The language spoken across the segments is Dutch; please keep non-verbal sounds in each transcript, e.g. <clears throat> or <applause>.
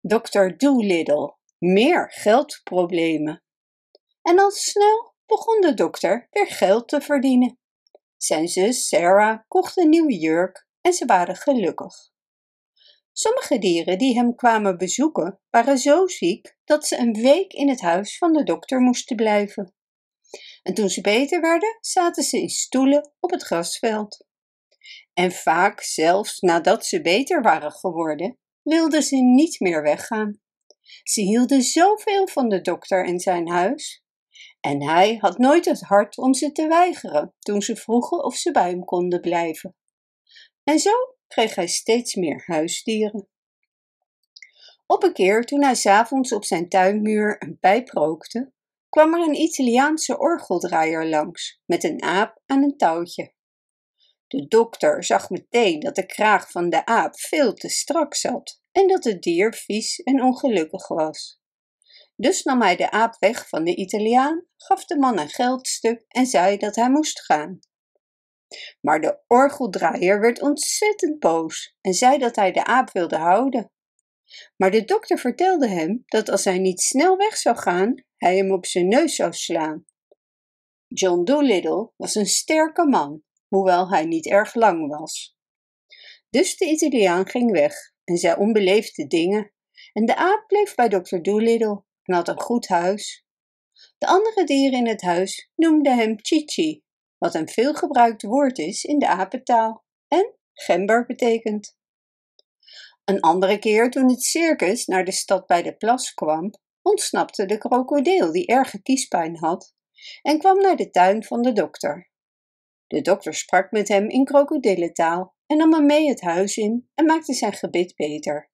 Dr. Doolittle, meer geldproblemen. En al snel begon de dokter weer geld te verdienen. Zijn zus Sarah kocht een nieuwe jurk en ze waren gelukkig. Sommige dieren die hem kwamen bezoeken waren zo ziek dat ze een week in het huis van de dokter moesten blijven. En toen ze beter werden, zaten ze in stoelen op het grasveld. En vaak, zelfs nadat ze beter waren geworden, wilden ze niet meer weggaan. Ze hielden zoveel van de dokter en zijn huis. En hij had nooit het hart om ze te weigeren toen ze vroegen of ze bij hem konden blijven. En zo kreeg hij steeds meer huisdieren. Op een keer toen hij s'avonds op zijn tuinmuur een pijp rookte, kwam er een Italiaanse orgeldraaier langs met een aap aan een touwtje. De dokter zag meteen dat de kraag van de aap veel te strak zat en dat het dier vies en ongelukkig was. Dus nam hij de aap weg van de Italiaan, gaf de man een geldstuk en zei dat hij moest gaan. Maar de orgeldraaier werd ontzettend boos en zei dat hij de aap wilde houden. Maar de dokter vertelde hem dat als hij niet snel weg zou gaan, hij hem op zijn neus zou slaan. John Dolittle was een sterke man, hoewel hij niet erg lang was. Dus de Italiaan ging weg en zei onbeleefde dingen, en de aap bleef bij dokter Dolittle en had een goed huis. De andere dieren in het huis noemden hem Chichi, wat een veelgebruikt woord is in de apentaal en gember betekent. Een andere keer toen het circus naar de stad bij de plas kwam, ontsnapte de krokodil die erge kiespijn had en kwam naar de tuin van de dokter. De dokter sprak met hem in krokodillentaal en nam hem mee het huis in en maakte zijn gebit beter.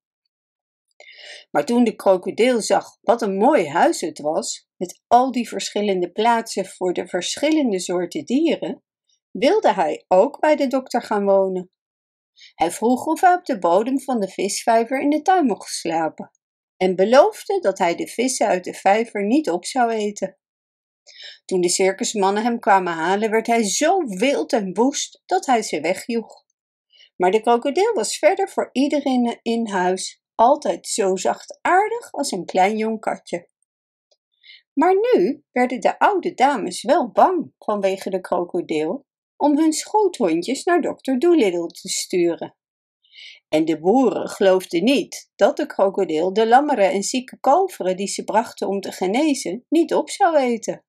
Maar toen de krokodil zag wat een mooi huis het was, met al die verschillende plaatsen voor de verschillende soorten dieren, wilde hij ook bij de dokter gaan wonen. Hij vroeg of hij op de bodem van de visvijver in de tuin mocht slapen en beloofde dat hij de vissen uit de vijver niet op zou eten. Toen de circusmannen hem kwamen halen, werd hij zo wild en woest dat hij ze wegjoeg. Maar de krokodil was verder voor iedereen in huis altijd zo zachtaardig als een klein jong katje. Maar nu werden de oude dames wel bang vanwege de krokodil om hun schoothondjes naar dokter Doolittle te sturen. En de boeren geloofden niet dat de krokodil de lammeren en zieke kalveren die ze brachten om te genezen niet op zou eten.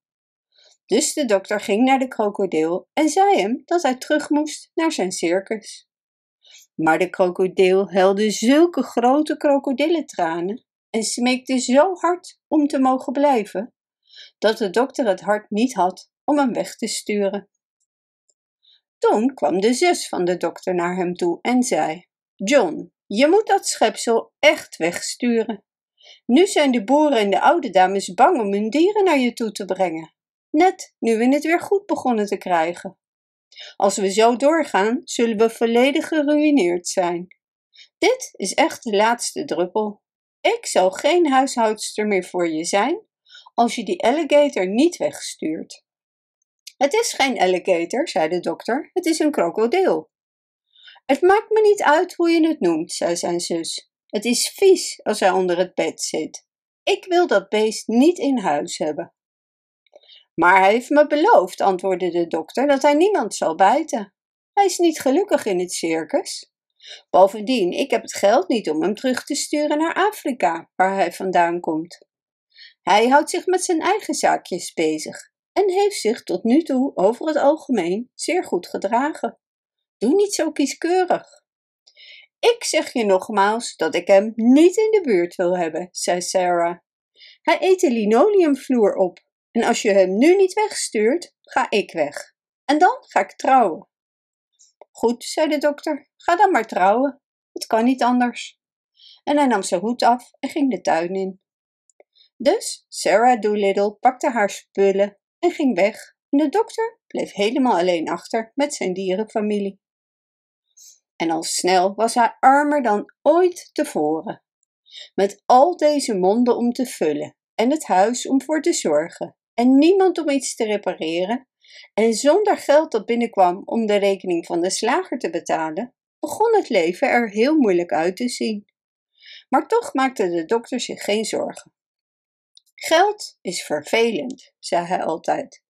Dus de dokter ging naar de krokodil en zei hem dat hij terug moest naar zijn circus. Maar de krokodil helde zulke grote krokodillentranen en smeekte zo hard om te mogen blijven, dat de dokter het hart niet had om hem weg te sturen. Toen kwam de zus van de dokter naar hem toe en zei: John, je moet dat schepsel echt wegsturen. Nu zijn de boeren en de oude dames bang om hun dieren naar je toe te brengen, net nu we het weer goed begonnen te krijgen. Als we zo doorgaan, zullen we volledig geruïneerd zijn. Dit is echt de laatste druppel. Ik zal geen huishoudster meer voor je zijn als je die alligator niet wegstuurt. Het is geen alligator, zei de dokter, het is een krokodil. Het maakt me niet uit hoe je het noemt, zei zijn zus. Het is vies als hij onder het bed zit. Ik wil dat beest niet in huis hebben. Maar hij heeft me beloofd, antwoordde de dokter, dat hij niemand zal bijten. Hij is niet gelukkig in het circus. Bovendien, ik heb het geld niet om hem terug te sturen naar Afrika, waar hij vandaan komt. Hij houdt zich met zijn eigen zaakjes bezig en heeft zich tot nu toe over het algemeen zeer goed gedragen. Doe niet zo kieskeurig. Ik zeg je nogmaals dat ik hem niet in de buurt wil hebben, zei Sarah. Hij eet de linoleumvloer op en als je hem nu niet wegstuurt, ga ik weg. En dan ga ik trouwen. Goed, zei de dokter, ga dan maar trouwen. Het kan niet anders. En hij nam zijn hoed af en ging de tuin in. Dus Sarah Doolittle pakte haar spullen en ging weg. En de dokter bleef helemaal alleen achter met zijn dierenfamilie. En al snel was hij armer dan ooit tevoren. Met al deze monden om te vullen en het huis om voor te zorgen en niemand om iets te repareren, en zonder geld dat binnenkwam om de rekening van de slager te betalen, begon het leven er heel moeilijk uit te zien. Maar toch maakte de dokter zich geen zorgen. Geld is vervelend, zei hij altijd.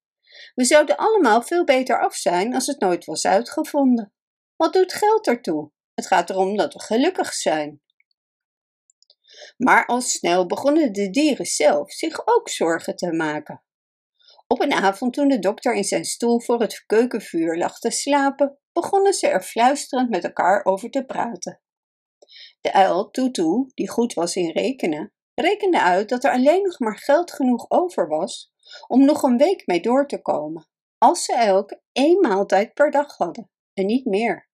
We zouden allemaal veel beter af zijn als het nooit was uitgevonden. Wat doet geld ertoe? Het gaat erom dat we gelukkig zijn. Maar al snel begonnen de dieren zelf zich ook zorgen te maken. Op een avond toen de dokter in zijn stoel voor het keukenvuur lag te slapen, begonnen ze er fluisterend met elkaar over te praten. De uil Tutu, die goed was in rekenen, rekende uit dat er alleen nog maar geld genoeg over was om nog een week mee door te komen, als ze elk één maaltijd per dag hadden en niet meer.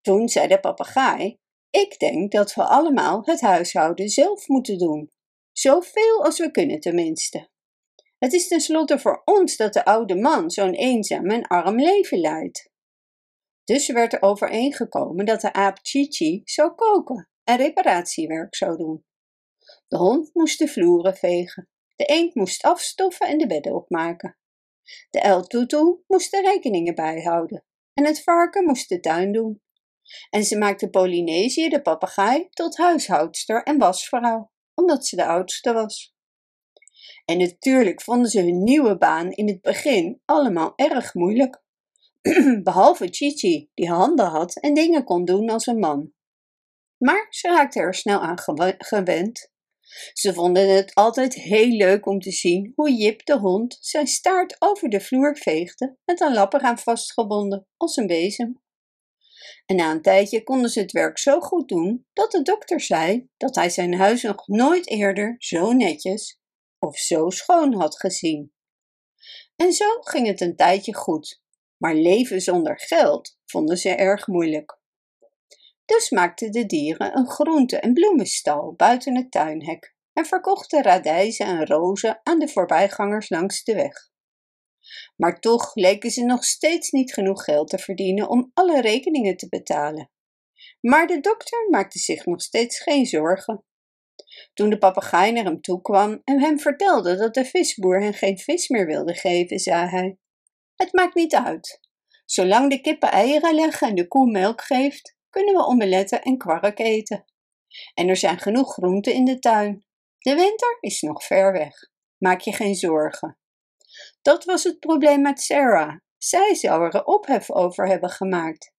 Toen zei de papegaai: Ik denk dat we allemaal het huishouden zelf moeten doen, zoveel als we kunnen tenminste. Het is tenslotte voor ons dat de oude man zo'n eenzaam en arm leven leidt. Dus werd er overeengekomen dat de aap Chichi zou koken en reparatiewerk zou doen. De hond moest de vloeren vegen, de eend moest afstoffen en de bedden opmaken. De el Tutu moest de rekeningen bijhouden en het varken moest de tuin doen. En ze maakte Polynesia de papegaai tot huishoudster en wasvrouw, omdat ze de oudste was. En natuurlijk vonden ze hun nieuwe baan in het begin allemaal erg moeilijk. <clears throat> Behalve Chichi, die handen had en dingen kon doen als een man. Maar ze raakten er snel aan gewend. Ze vonden het altijd heel leuk om te zien hoe Jip de hond zijn staart over de vloer veegde met een lap eraan vastgebonden als een bezem. En na een tijdje konden ze het werk zo goed doen dat de dokter zei dat hij zijn huis nog nooit eerder zo netjes of zo schoon had gezien. En zo ging het een tijdje goed, maar leven zonder geld vonden ze erg moeilijk. Dus maakten de dieren een groente- en bloemenstal buiten het tuinhek en verkochten radijzen en rozen aan de voorbijgangers langs de weg. Maar toch leken ze nog steeds niet genoeg geld te verdienen om alle rekeningen te betalen. Maar de dokter maakte zich nog steeds geen zorgen. Toen de papegaai naar hem toe kwam en hem vertelde dat de visboer hem geen vis meer wilde geven, zei hij: Het maakt niet uit. Zolang de kippen eieren leggen en de koe melk geeft, kunnen we omeletten en kwark eten. En er zijn genoeg groenten in de tuin. De winter is nog ver weg. Maak je geen zorgen. Dat was het probleem met Sarah. Zij zou er ophef over hebben gemaakt.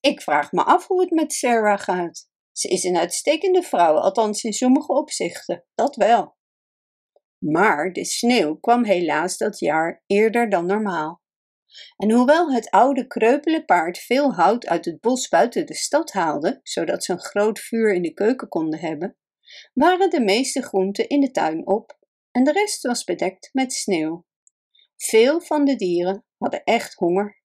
Ik vraag me af hoe het met Sarah gaat. Ze is een uitstekende vrouw, althans in sommige opzichten, dat wel. Maar de sneeuw kwam helaas dat jaar eerder dan normaal. En hoewel het oude kreupele paard veel hout uit het bos buiten de stad haalde, zodat ze een groot vuur in de keuken konden hebben, waren de meeste groenten in de tuin op en de rest was bedekt met sneeuw. Veel van de dieren hadden echt honger.